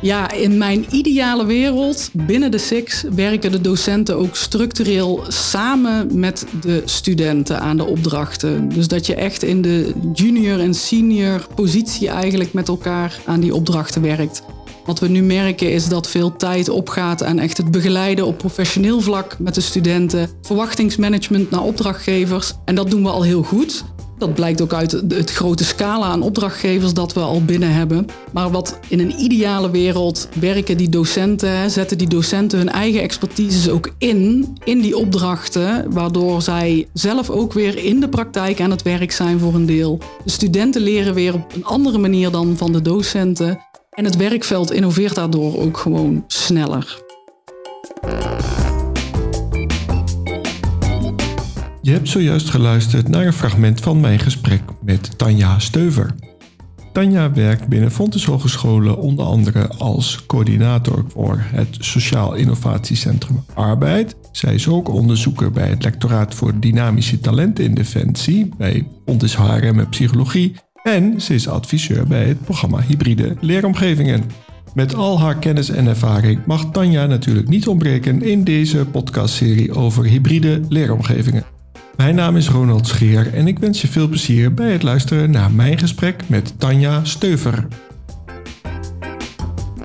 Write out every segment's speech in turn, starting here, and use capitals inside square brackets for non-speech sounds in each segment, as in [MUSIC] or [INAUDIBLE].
Ja, in mijn ideale wereld binnen de SIX werken de docenten ook structureel samen met de studenten aan de opdrachten. Dus dat je echt in de junior en senior positie eigenlijk met elkaar aan die opdrachten werkt. Wat we nu merken is dat veel tijd opgaat aan echt het begeleiden op professioneel vlak met de studenten, verwachtingsmanagement naar opdrachtgevers. En dat doen we al heel goed. Dat blijkt ook uit het grote scala aan opdrachtgevers dat we al binnen hebben. Maar wat in een ideale wereld werken die docenten, zetten die docenten hun eigen expertise ook in, in die opdrachten, waardoor zij zelf ook weer in de praktijk aan het werk zijn voor een deel. De studenten leren weer op een andere manier dan van de docenten. En het werkveld innoveert daardoor ook gewoon sneller. Je hebt zojuist geluisterd naar een fragment van mijn gesprek met Tanja Steuver. Tanja werkt binnen Fontes Hogescholen onder andere als coördinator voor het Sociaal Innovatiecentrum Arbeid. Zij is ook onderzoeker bij het lectoraat voor dynamische talenten in Defensie bij Fontes HRM en Psychologie. En ze is adviseur bij het programma Hybride Leeromgevingen. Met al haar kennis en ervaring mag Tanja natuurlijk niet ontbreken in deze podcastserie over hybride leeromgevingen. Mijn naam is Ronald Scheer en ik wens je veel plezier bij het luisteren naar mijn gesprek met Tanja Steuver.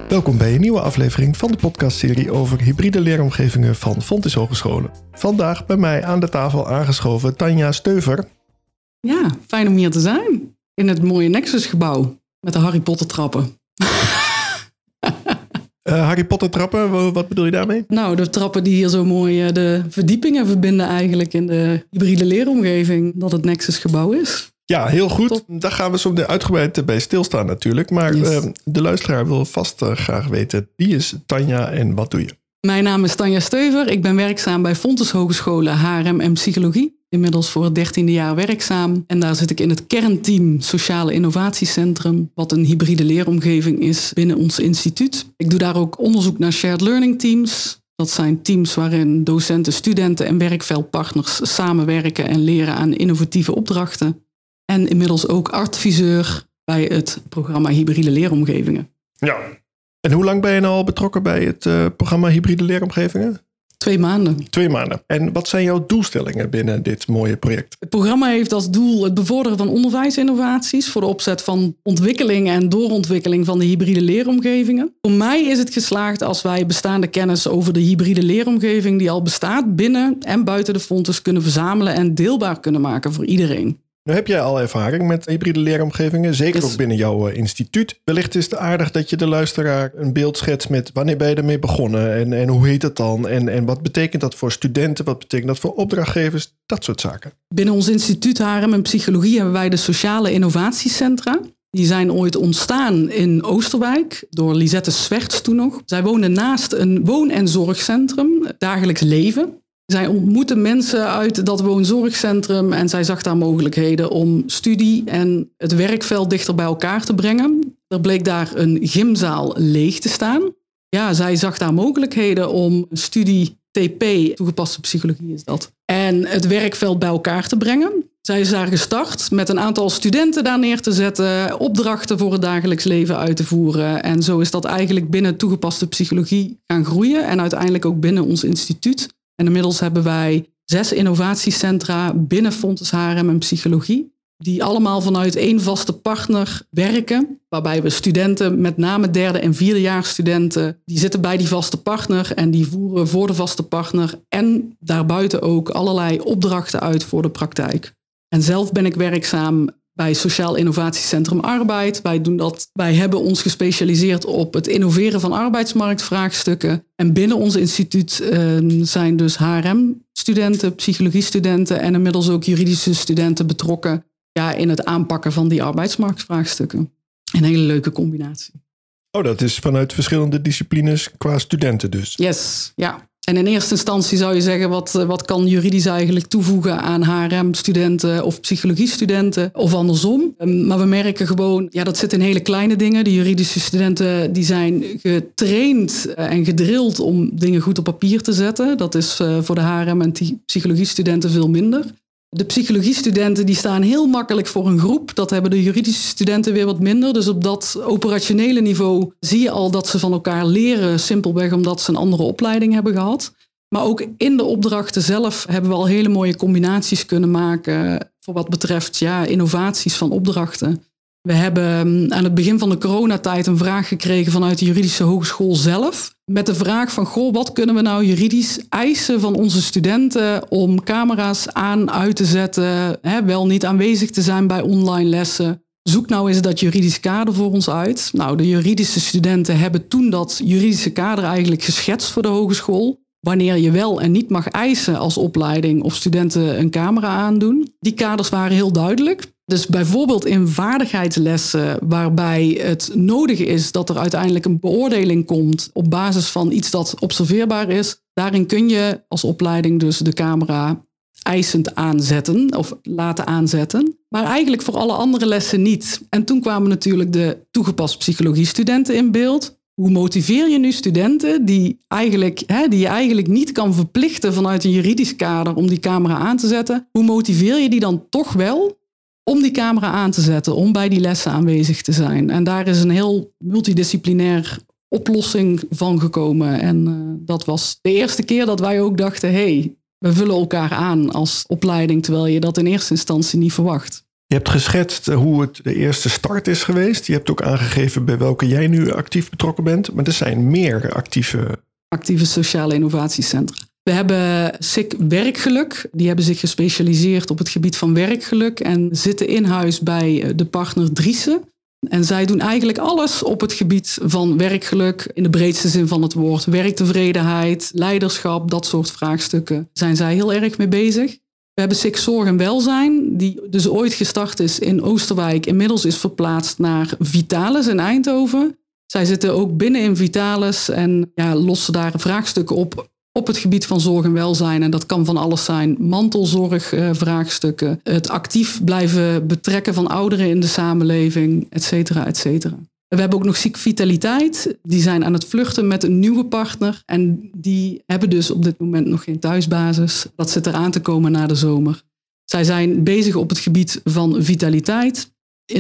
Welkom bij een nieuwe aflevering van de podcastserie over hybride leeromgevingen van Fontis Hogescholen. Vandaag bij mij aan de tafel aangeschoven Tanja Steuver. Ja, fijn om hier te zijn. In het mooie Nexus-gebouw met de Harry Potter trappen. Uh, Harry Potter trappen, wat bedoel je daarmee? Nou, de trappen die hier zo mooi uh, de verdiepingen verbinden eigenlijk in de hybride leeromgeving, dat het Nexus gebouw is. Ja, heel goed. Top. Daar gaan we zo uitgebreid bij stilstaan natuurlijk. Maar yes. uh, de luisteraar wil vast graag weten, wie is Tanja en wat doe je? Mijn naam is Tanja Steuver. Ik ben werkzaam bij Fontes Hogescholen HRM en Psychologie. Inmiddels voor het dertiende jaar werkzaam. En daar zit ik in het kernteam Sociale Innovatiecentrum, wat een hybride leeromgeving is binnen ons instituut. Ik doe daar ook onderzoek naar shared learning teams. Dat zijn teams waarin docenten, studenten en werkveldpartners samenwerken en leren aan innovatieve opdrachten. En inmiddels ook adviseur bij het programma Hybride Leeromgevingen. Ja, en hoe lang ben je nou al betrokken bij het uh, programma Hybride Leeromgevingen? Twee maanden. Twee maanden. En wat zijn jouw doelstellingen binnen dit mooie project? Het programma heeft als doel het bevorderen van onderwijsinnovaties voor de opzet van ontwikkeling en doorontwikkeling van de hybride leeromgevingen. Voor mij is het geslaagd als wij bestaande kennis over de hybride leeromgeving die al bestaat binnen en buiten de fontes kunnen verzamelen en deelbaar kunnen maken voor iedereen. Nu heb jij al ervaring met hybride leeromgevingen, zeker dus... ook binnen jouw uh, instituut. Wellicht is het aardig dat je de luisteraar een beeld schetst met wanneer ben je ermee begonnen en, en hoe heet het dan en, en wat betekent dat voor studenten, wat betekent dat voor opdrachtgevers, dat soort zaken. Binnen ons instituut HRM en Psychologie hebben wij de sociale innovatiecentra. Die zijn ooit ontstaan in Oosterwijk door Lisette Swerts toen nog. Zij woonde naast een woon- en zorgcentrum, dagelijks leven. Zij ontmoette mensen uit dat woonzorgcentrum en zij zag daar mogelijkheden om studie en het werkveld dichter bij elkaar te brengen. Er bleek daar een gymzaal leeg te staan. Ja, zij zag daar mogelijkheden om studie TP, toegepaste psychologie is dat, en het werkveld bij elkaar te brengen. Zij is daar gestart met een aantal studenten daar neer te zetten, opdrachten voor het dagelijks leven uit te voeren. En zo is dat eigenlijk binnen toegepaste psychologie gaan groeien en uiteindelijk ook binnen ons instituut. Inmiddels hebben wij zes innovatiecentra binnen Fontes HRM en Psychologie. Die allemaal vanuit één vaste partner werken. Waarbij we studenten, met name derde en vierdejaarsstudenten, die zitten bij die vaste partner en die voeren voor de vaste partner en daarbuiten ook allerlei opdrachten uit voor de praktijk. En zelf ben ik werkzaam bij Sociaal Innovatiecentrum Arbeid. Wij, doen dat, wij hebben ons gespecialiseerd op het innoveren van arbeidsmarktvraagstukken. En binnen ons instituut uh, zijn dus HRM-studenten, psychologiestudenten en inmiddels ook juridische studenten betrokken ja, in het aanpakken van die arbeidsmarktvraagstukken. Een hele leuke combinatie. Oh, dat is vanuit verschillende disciplines qua studenten dus. Yes, ja. En in eerste instantie zou je zeggen, wat, eh, wat kan juridisch eigenlijk toevoegen aan HRM-studenten of psychologiestudenten of andersom? Ehm, maar we merken gewoon, ja, dat zit in hele kleine dingen. De juridische studenten die zijn getraind eh, en gedrild om dingen goed op papier te zetten. Dat is eh, voor de HRM- en psychologiestudenten veel minder. De psychologiestudenten die staan heel makkelijk voor een groep. Dat hebben de juridische studenten weer wat minder. Dus op dat operationele niveau zie je al dat ze van elkaar leren, simpelweg omdat ze een andere opleiding hebben gehad. Maar ook in de opdrachten zelf hebben we al hele mooie combinaties kunnen maken voor wat betreft ja, innovaties van opdrachten. We hebben mm, aan het begin van de coronatijd een vraag gekregen vanuit de juridische hogeschool zelf. Met de vraag van, goh, wat kunnen we nou juridisch eisen van onze studenten om camera's aan, uit te zetten, hè, wel niet aanwezig te zijn bij online lessen. Zoek nou eens dat juridisch kader voor ons uit. Nou, de juridische studenten hebben toen dat juridische kader eigenlijk geschetst voor de hogeschool. Wanneer je wel en niet mag eisen als opleiding of studenten een camera aandoen. Die kaders waren heel duidelijk. Dus bijvoorbeeld in vaardigheidslessen, waarbij het nodig is dat er uiteindelijk een beoordeling komt op basis van iets dat observeerbaar is, daarin kun je als opleiding dus de camera eisend aanzetten of laten aanzetten. Maar eigenlijk voor alle andere lessen niet. En toen kwamen natuurlijk de toegepast psychologie studenten in beeld. Hoe motiveer je nu studenten die, eigenlijk, hè, die je eigenlijk niet kan verplichten vanuit een juridisch kader om die camera aan te zetten? Hoe motiveer je die dan toch wel om die camera aan te zetten, om bij die lessen aanwezig te zijn. En daar is een heel multidisciplinair oplossing van gekomen. En uh, dat was de eerste keer dat wij ook dachten: hé, hey, we vullen elkaar aan als opleiding, terwijl je dat in eerste instantie niet verwacht. Je hebt geschetst eh, hoe het de eerste start is geweest. Je hebt ook aangegeven bij welke jij nu actief betrokken bent. Maar er zijn meer actieve. Actieve sociale innovatiecentra. We hebben SIC Werkgeluk. Die hebben zich gespecialiseerd op het gebied van werkgeluk en zitten in huis bij eh, de partner Driessen. En zij doen eigenlijk alles op het gebied van werkgeluk in de breedste zin van het woord. Werktevredenheid, leiderschap, dat soort vraagstukken zijn zij heel erg mee bezig. We hebben SIC Zorg en Welzijn, die dus ooit gestart is in Oosterwijk, inmiddels is verplaatst naar Vitalis in Eindhoven. Zij zitten ook binnen in Vitalis en ja, lossen daar vraagstukken op op het gebied van zorg en welzijn. En dat kan van alles zijn. Mantelzorgvraagstukken, het actief blijven betrekken van ouderen in de samenleving, et cetera, et cetera. We hebben ook nog Ziek Vitaliteit. Die zijn aan het vluchten met een nieuwe partner. En die hebben dus op dit moment nog geen thuisbasis. Dat zit eraan te komen na de zomer. Zij zijn bezig op het gebied van vitaliteit.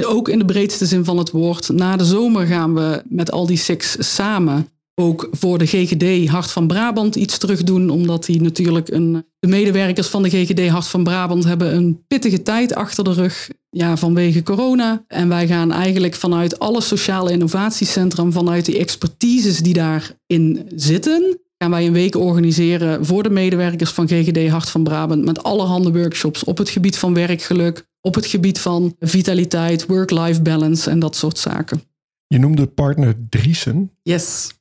Ook in de breedste zin van het woord. Na de zomer gaan we met al die SIX samen ook voor de GGD Hart van Brabant iets terug doen, omdat die natuurlijk een, de medewerkers van de GGD Hart van Brabant hebben een pittige tijd achter de rug ja, vanwege corona. En wij gaan eigenlijk vanuit alle sociale innovatiecentra, vanuit die expertises die daarin zitten, gaan wij een week organiseren voor de medewerkers van GGD Hart van Brabant met allerhande workshops op het gebied van werkgeluk, op het gebied van vitaliteit, work-life balance en dat soort zaken. Je noemde partner Driesen. Yes.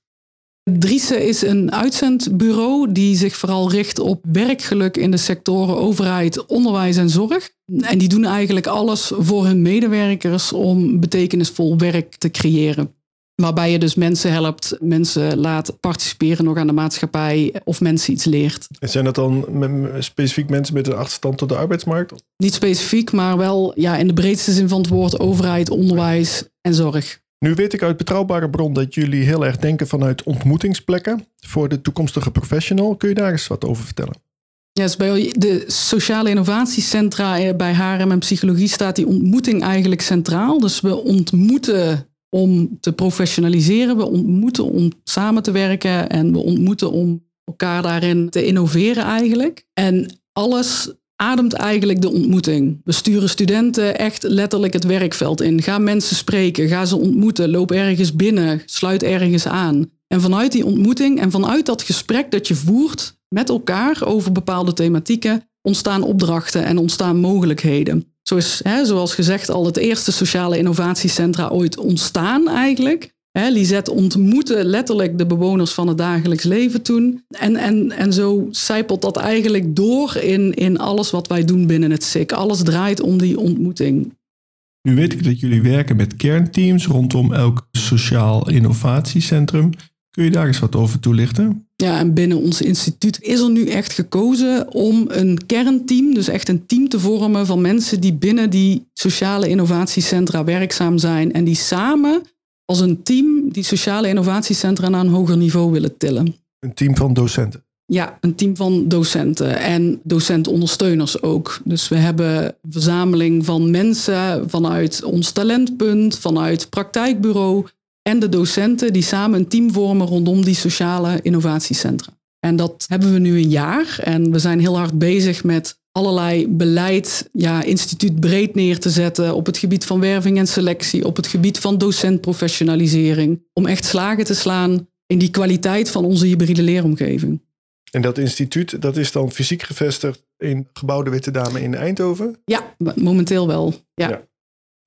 Driessen is een uitzendbureau die zich vooral richt op werkgeluk in de sectoren overheid, onderwijs en zorg. En die doen eigenlijk alles voor hun medewerkers om betekenisvol werk te creëren. Waarbij je dus mensen helpt, mensen laat participeren nog aan de maatschappij of mensen iets leert. En zijn dat dan specifiek mensen met een achterstand tot de arbeidsmarkt? Niet specifiek, maar wel ja, in de breedste zin van het woord overheid, onderwijs en zorg. Nu weet ik uit betrouwbare bron dat jullie heel erg denken vanuit ontmoetingsplekken voor de toekomstige professional. Kun je daar eens wat over vertellen? Ja, dus bij de sociale innovatiecentra eh, bij HRM en psychologie staat die ontmoeting eigenlijk centraal. Dus we ontmoeten om te professionaliseren, we ontmoeten om samen te werken en we ontmoeten om elkaar daarin te innoveren eigenlijk. En alles ademt eigenlijk de ontmoeting. We sturen studenten echt letterlijk het werkveld in. Ga mensen spreken, ga ze ontmoeten, loop ergens binnen, sluit ergens aan. En vanuit die ontmoeting en vanuit dat gesprek dat je voert met elkaar over bepaalde thematieken, ontstaan opdrachten en ontstaan mogelijkheden. Zo is, hè, zoals gezegd, al het eerste sociale innovatiecentra ooit ontstaan eigenlijk. Hè, Lisette ontmoette letterlijk de bewoners van het dagelijks leven toen. En, en, en zo zijpelt dat eigenlijk door in, in alles wat wij doen binnen het SIC. Alles draait om die ontmoeting. Nu weet ik dat jullie werken met kernteams rondom elk sociaal innovatiecentrum. Kun je daar eens wat over toelichten? Ja, en binnen ons instituut is er nu echt gekozen om een kernteam, dus echt een team te vormen van mensen die binnen die sociale innovatiecentra werkzaam zijn en die samen als een team die sociale innovatiecentra naar een hoger niveau willen tillen. Een team van docenten? Ja, een team van docenten en docentondersteuners ook. Dus we hebben een verzameling van mensen vanuit ons talentpunt, vanuit praktijkbureau en de docenten die samen een team vormen rondom die sociale innovatiecentra. En dat hebben we nu een jaar en we zijn heel hard bezig met allerlei beleid, ja, instituut breed neer te zetten op het gebied van werving en selectie, op het gebied van docentprofessionalisering, om echt slagen te slaan in die kwaliteit van onze hybride leeromgeving. En dat instituut, dat is dan fysiek gevestigd in gebouw de Witte Dame in Eindhoven? Ja, momenteel wel. Ja. ja.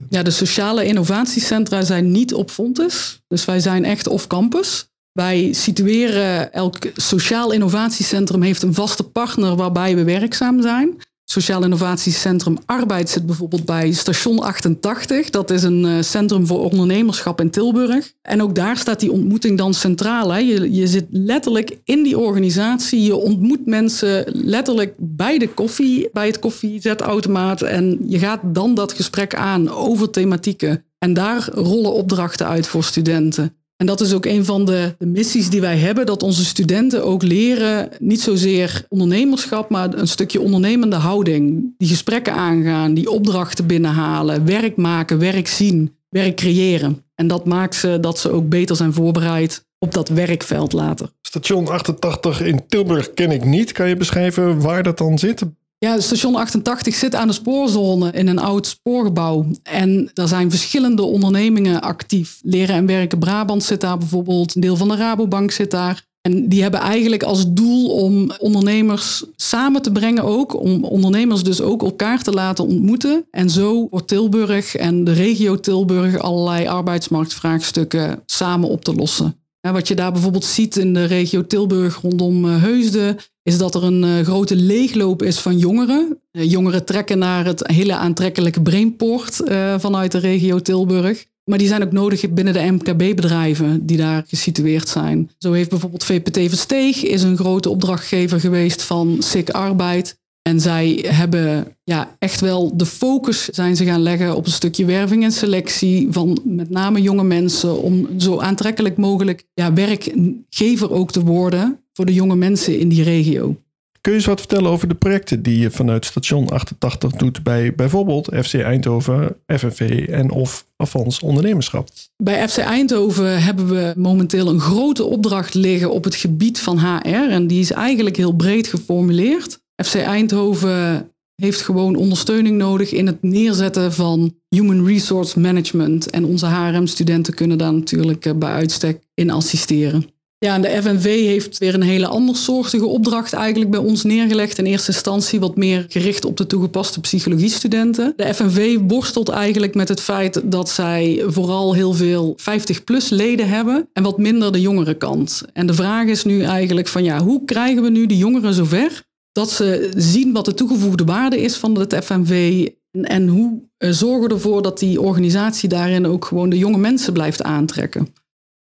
ja. de sociale innovatiecentra zijn niet op Fontes. Dus wij zijn echt off-campus. Wij situeren, elk sociaal innovatiecentrum heeft een vaste partner waarbij we werkzaam zijn. Sociaal Innovatiecentrum Arbeid zit bijvoorbeeld bij Station 88. Dat is een eh, centrum voor ondernemerschap in Tilburg. En ook daar staat die ontmoeting dan centraal. Hè. Je, je zit letterlijk in die organisatie. Je ontmoet mensen letterlijk bij de koffie, bij het koffiezetautomaat. En je gaat dan dat gesprek aan over thematieken. En daar rollen opdrachten uit voor studenten. En dat is ook een van de, de, missies die wij hebben, dat onze studenten ook leren, niet zozeer ondernemerschap, maar een stukje ondernemende houding. Die gesprekken aangaan, die opdrachten binnenhalen, werk maken, werk zien, werk creëren. En dat maakt ze dat ze ook beter zijn voorbereid op dat werkveld later. Station 88 in Tilburg ken ik niet. Kan je beschrijven waar dat dan zit? Ja, station 88 zit aan de spoorzone in een oud spoorgebouw. En er zijn verschillende ondernemingen actief. Leren en Werken Brabant zit daar bijvoorbeeld. Een deel van de Rabobank zit daar. En die hebben eigenlijk als doel om ondernemers samen te brengen ook. Om ondernemers dus ook elkaar te laten ontmoeten. En zo wordt Tilburg en de regio Tilburg allerlei arbeidsmarktvraagstukken samen op te lossen. Wat je daar bijvoorbeeld ziet in de regio Tilburg rondom eh, Heusden, is dat er een eh, grote leegloop is van jongeren. Eh, jongeren trekken naar het hele aantrekkelijke Brainport vanuit de regio Tilburg. Maar die zijn ook nodig binnen de MKB-bedrijven die daar gesitueerd zijn. Zo heeft bijvoorbeeld VPT Versteeg is een grote opdrachtgever geweest van SIC Arbeid. En zij hebben ja, echt wel de focus zijn ze gaan leggen op een stukje werving en selectie van met name jonge mensen om zo aantrekkelijk mogelijk ja, werkgever ook te worden voor de jonge mensen in die regio. Kun je eens wat vertellen over de projecten die je vanuit station 88 doet bij bijvoorbeeld FC Eindhoven, FNV en of Avans Ondernemerschap? Bij FC Eindhoven hebben we momenteel een grote opdracht liggen op het gebied van HR en die is eigenlijk heel breed geformuleerd. FC Eindhoven heeft gewoon ondersteuning nodig in het neerzetten van human resource management. En onze HRM-studenten kunnen daar natuurlijk eh, bij uitstek in assisteren. Ja, en de FNV heeft weer een hele andersoortige opdracht eigenlijk bij ons neergelegd. In eerste instantie wat meer gericht op de toegepaste psychologiestudenten. De FNV worstelt eigenlijk met het feit dat zij vooral heel veel 50-plus leden hebben en wat minder de jongere kant. En de vraag is nu eigenlijk van ja, hoe krijgen we nu die jongeren zover dat ze zien wat de toegevoegde waarde is van het FNV. En, en hoe uh, zorgen ervoor dat die organisatie daarin ook gewoon de jonge mensen blijft aantrekken.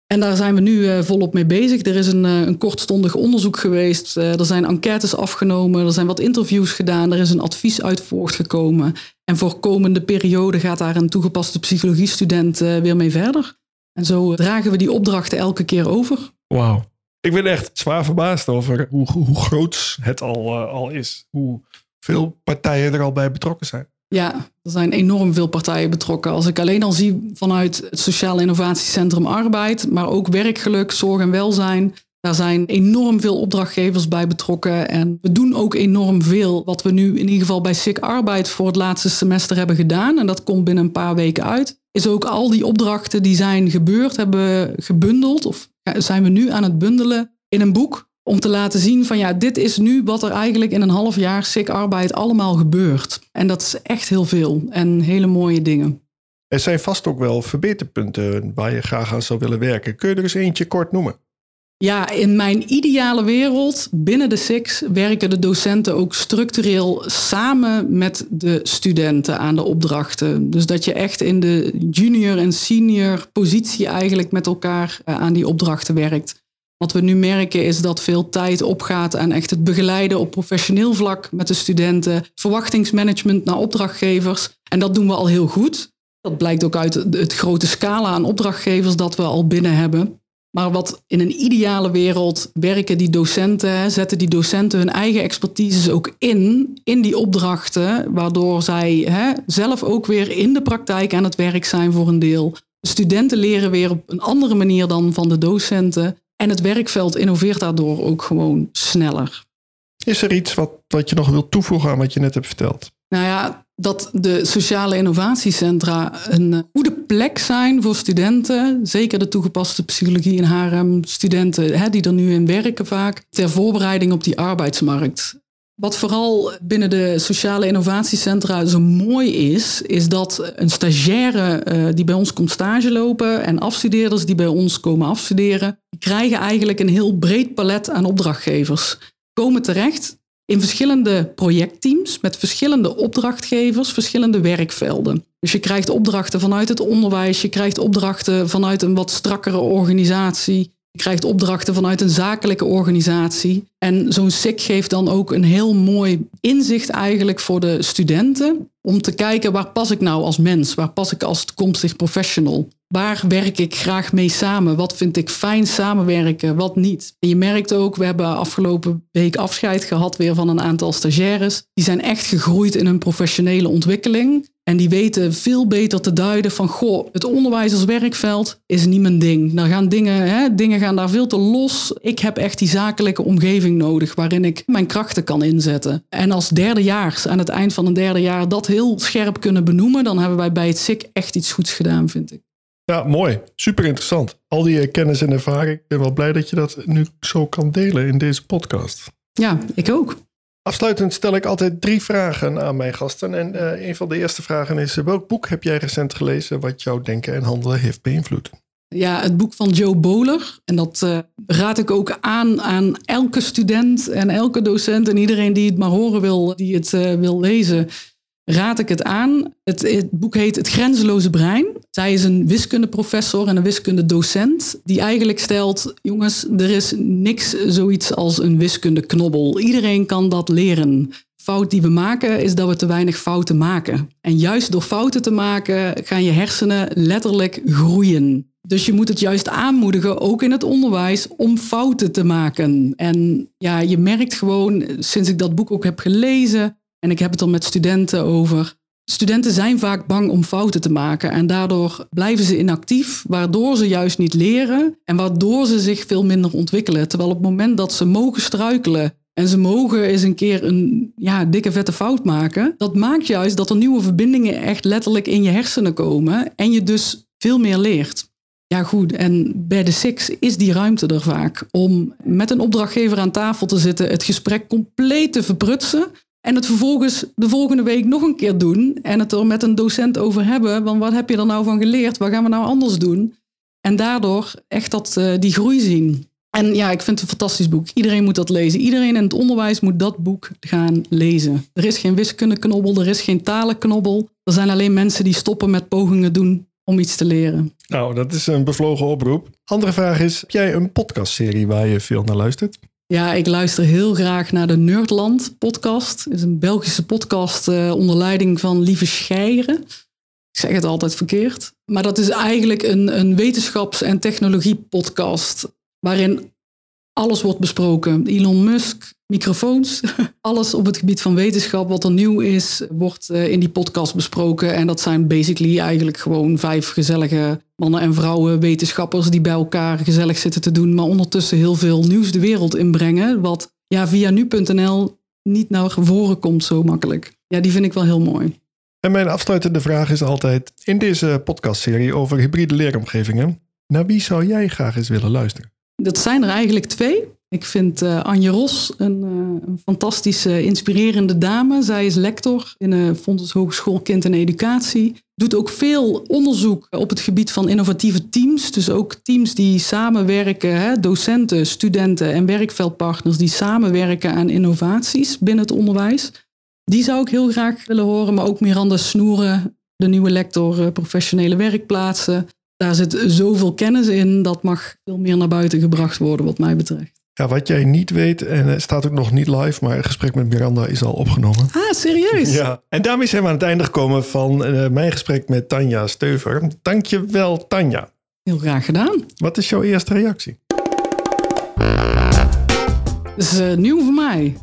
En daar zijn we nu uh, volop mee bezig. Er is een, uh, een kortstondig onderzoek geweest. er zijn enquêtes afgenomen. Er zijn wat interviews gedaan. Er is een advies uit voortgekomen. En voor komende periode gaat daar een toegepaste psychologiestudent weer mee verder. En zo dragen we die opdrachten elke keer over. Wauw. Ik ben echt zwaar verbaasd over hoe, hoe groot het al, uh, al is. Hoe veel partijen er al bij betrokken zijn. Ja, er zijn enorm veel partijen betrokken. Als ik alleen al zie vanuit het Sociaal Innovatiecentrum Arbeid, maar ook werkgeluk, zorg en welzijn. Daar zijn enorm veel opdrachtgevers bij betrokken. En we doen ook enorm veel wat we nu in ieder geval bij SIC Arbeid voor het laatste semester hebben gedaan. En dat komt binnen een paar weken uit. Is ook al die opdrachten die zijn gebeurd, hebben gebundeld of zijn we nu aan het bundelen in een boek. Om te laten zien van ja, dit is nu wat er eigenlijk in een half jaar SIC arbeid allemaal gebeurt. En dat is echt heel veel en hele mooie dingen. Er zijn vast ook wel verbeterpunten waar je graag aan zou willen werken. Kun je er eens eentje kort noemen? Ja, in mijn ideale wereld binnen de SIX werken de docenten ook structureel samen met de studenten aan de opdrachten. Dus dat je echt in de junior en senior positie eigenlijk met elkaar eh, aan die opdrachten werkt. Wat we nu merken is dat veel tijd opgaat aan echt het begeleiden op professioneel vlak met de studenten, verwachtingsmanagement naar opdrachtgevers. En dat doen we al heel goed. Dat blijkt ook uit het grote scala aan opdrachtgevers dat we al binnen hebben. Maar wat in een ideale wereld werken die docenten, zetten die docenten hun eigen expertise ook in, in die opdrachten, waardoor zij hè, zelf ook weer in de praktijk aan het werk zijn voor een deel. De studenten leren weer op een andere manier dan van de docenten. En het werkveld innoveert daardoor ook gewoon sneller. Is er iets wat, wat je nog wilt toevoegen aan wat je net hebt verteld? Nou ja, dat de sociale innovatiecentra een goede plek zijn voor studenten, zeker de toegepaste psychologie en HRM-studenten hè, die er nu in werken vaak, ter voorbereiding op die arbeidsmarkt. Wat vooral binnen de sociale innovatiecentra zo mooi is, is dat een stagiaire uh, die bij ons komt stage lopen en afstudeerders die bij ons komen afstuderen, krijgen eigenlijk een heel breed palet aan opdrachtgevers. Komen terecht in verschillende projectteams met verschillende opdrachtgevers, verschillende werkvelden. Dus je krijgt opdrachten vanuit het onderwijs, je krijgt opdrachten vanuit een wat strakkere organisatie, je krijgt opdrachten vanuit een zakelijke organisatie. En zo'n SIC geeft dan ook een heel mooi inzicht eigenlijk voor de studenten om te kijken waar pas ik nou als mens, waar pas ik als toekomstig professional. Waar werk ik graag mee samen? Wat vind ik fijn samenwerken? Wat niet? En je merkt ook, we hebben afgelopen week afscheid gehad weer van een aantal stagiaires. Die zijn echt gegroeid in hun professionele ontwikkeling. En die weten veel beter te duiden van, goh, het onderwijs als werkveld is niet mijn ding. Daar gaan dingen, hè, dingen gaan daar veel te los. Ik heb echt die zakelijke omgeving nodig waarin ik mijn krachten kan inzetten. En als derdejaars, aan het eind van een derde jaar, dat heel scherp kunnen benoemen, dan hebben wij bij het SIC echt iets goeds gedaan, vind ik. Ja, mooi. Super interessant. Al die eh, kennis en ervaring. Ik ben wel blij dat je dat nu zo kan delen in deze podcast. Ja, ik ook. Afsluitend stel ik altijd drie vragen aan mijn gasten. En uh, een van de eerste vragen is: welk boek heb jij recent gelezen wat jouw denken en handelen heeft beïnvloed? Ja, het boek van Joe Bowler. En dat uh, raad ik ook aan aan elke student en elke docent en iedereen die het maar horen wil, die het uh, wil lezen raad ik het aan. Het, boek heet Het Grenzeloze Brein. Zij is een wiskundeprofessor en een wiskundedocent die eigenlijk stelt, jongens, er is niks zoiets als een wiskundeknobbel. Iedereen kan dat leren. Fout die we maken is dat we te weinig fouten maken. En juist door fouten te maken gaan je hersenen letterlijk groeien. Dus je moet het juist aanmoedigen, ook in het onderwijs, om fouten te maken. En ja, je merkt gewoon, sinds ik dat boek ook heb gelezen, en ik heb het dan met studenten over. Studenten zijn vaak bang om fouten te maken en daardoor blijven ze inactief, waardoor ze juist niet leren en waardoor ze zich veel minder ontwikkelen. Terwijl op het moment dat ze mogen struikelen en ze mogen eens een keer een ja, dikke vette fout maken, dat maakt juist dat er nieuwe verbindingen echt letterlijk in je hersenen komen en je dus veel meer leert. Ja, goed. En bij de Six is die ruimte er vaak om met een opdrachtgever aan tafel te zitten, het gesprek compleet te verprutsen, en het vervolgens de volgende week nog een keer doen. En het er met een docent over hebben. Want wat heb je er nou van geleerd? Wat gaan we nou anders doen? En daardoor echt dat, uh, die groei zien. En ja, ik vind het een fantastisch boek. Iedereen moet dat lezen. Iedereen in het onderwijs moet dat boek gaan lezen. Er is geen wiskundeknobbel, er is geen talenknobbel. Er zijn alleen mensen die stoppen met pogingen doen om iets te leren. Nou, dat is een bevlogen oproep. Andere vraag is, heb jij een podcastserie waar je veel naar luistert? Ja, ik luister heel graag naar de Nerdland podcast. Is een Belgische podcast uh, onder leiding van Lieve Scheieren. Ik zeg het altijd verkeerd. Maar dat is eigenlijk een, een wetenschaps- en technologie-podcast. Waarin alles wordt besproken. Elon Musk, microfoons, [LAUGHS] alles op het gebied van wetenschap wat er nieuw is, wordt uh, in die podcast besproken. En dat zijn basically eigenlijk gewoon vijf gezellige mannen en vrouwen, wetenschappers die bij elkaar gezellig zitten te doen, maar ondertussen heel veel nieuws de wereld inbrengen, wat ja, via nu.nl niet naar voren komt zo makkelijk. Ja, die vind ik wel heel mooi. En mijn afsluitende vraag is altijd, in deze podcastserie over hybride leeromgevingen, naar wie zou jij graag eens willen luisteren? Dat zijn er eigenlijk twee. Ik vind uh, Anje Ros een, uh, een, fantastische, inspirerende dame. Zij is lector in de Fonds Hogeschool Kind en Educatie. Doet ook veel onderzoek op het gebied van innovatieve teams. Dus ook teams die samenwerken, hè, docenten, studenten en werkveldpartners die samenwerken aan innovaties binnen het onderwijs. Die zou ik heel graag willen horen. Maar ook Miranda Snoeren, de nieuwe lector professionele werkplaatsen. Daar zit zoveel kennis in, dat mag veel meer naar buiten gebracht worden, wat mij betreft. Ja, wat jij niet weet, en het staat ook nog niet live, maar het gesprek met Miranda is al opgenomen. Ah, serieus? Ja, en daarmee zijn we aan het einde gekomen van uh, mijn gesprek met Tanja Steuver. Dank je wel, Tanja. Heel graag gedaan. Wat is jouw eerste reactie? Het is uh, nieuw voor mij.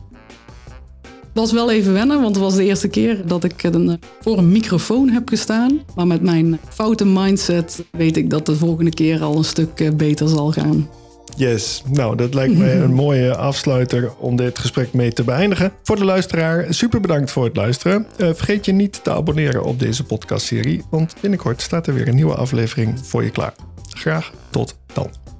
Het was wel even wennen, want het was de eerste keer dat ik een, voor een microfoon heb gestaan. Maar met mijn foute mindset weet ik dat de volgende keer al een stuk beter zal gaan. Yes, nou dat lijkt mij [LAUGHS] een mooie afsluiter om dit gesprek mee te beëindigen. Voor de luisteraar, super bedankt voor het luisteren. Uh, vergeet je niet te abonneren op deze podcastserie, want binnenkort staat er weer een nieuwe aflevering voor je klaar. Graag tot dan.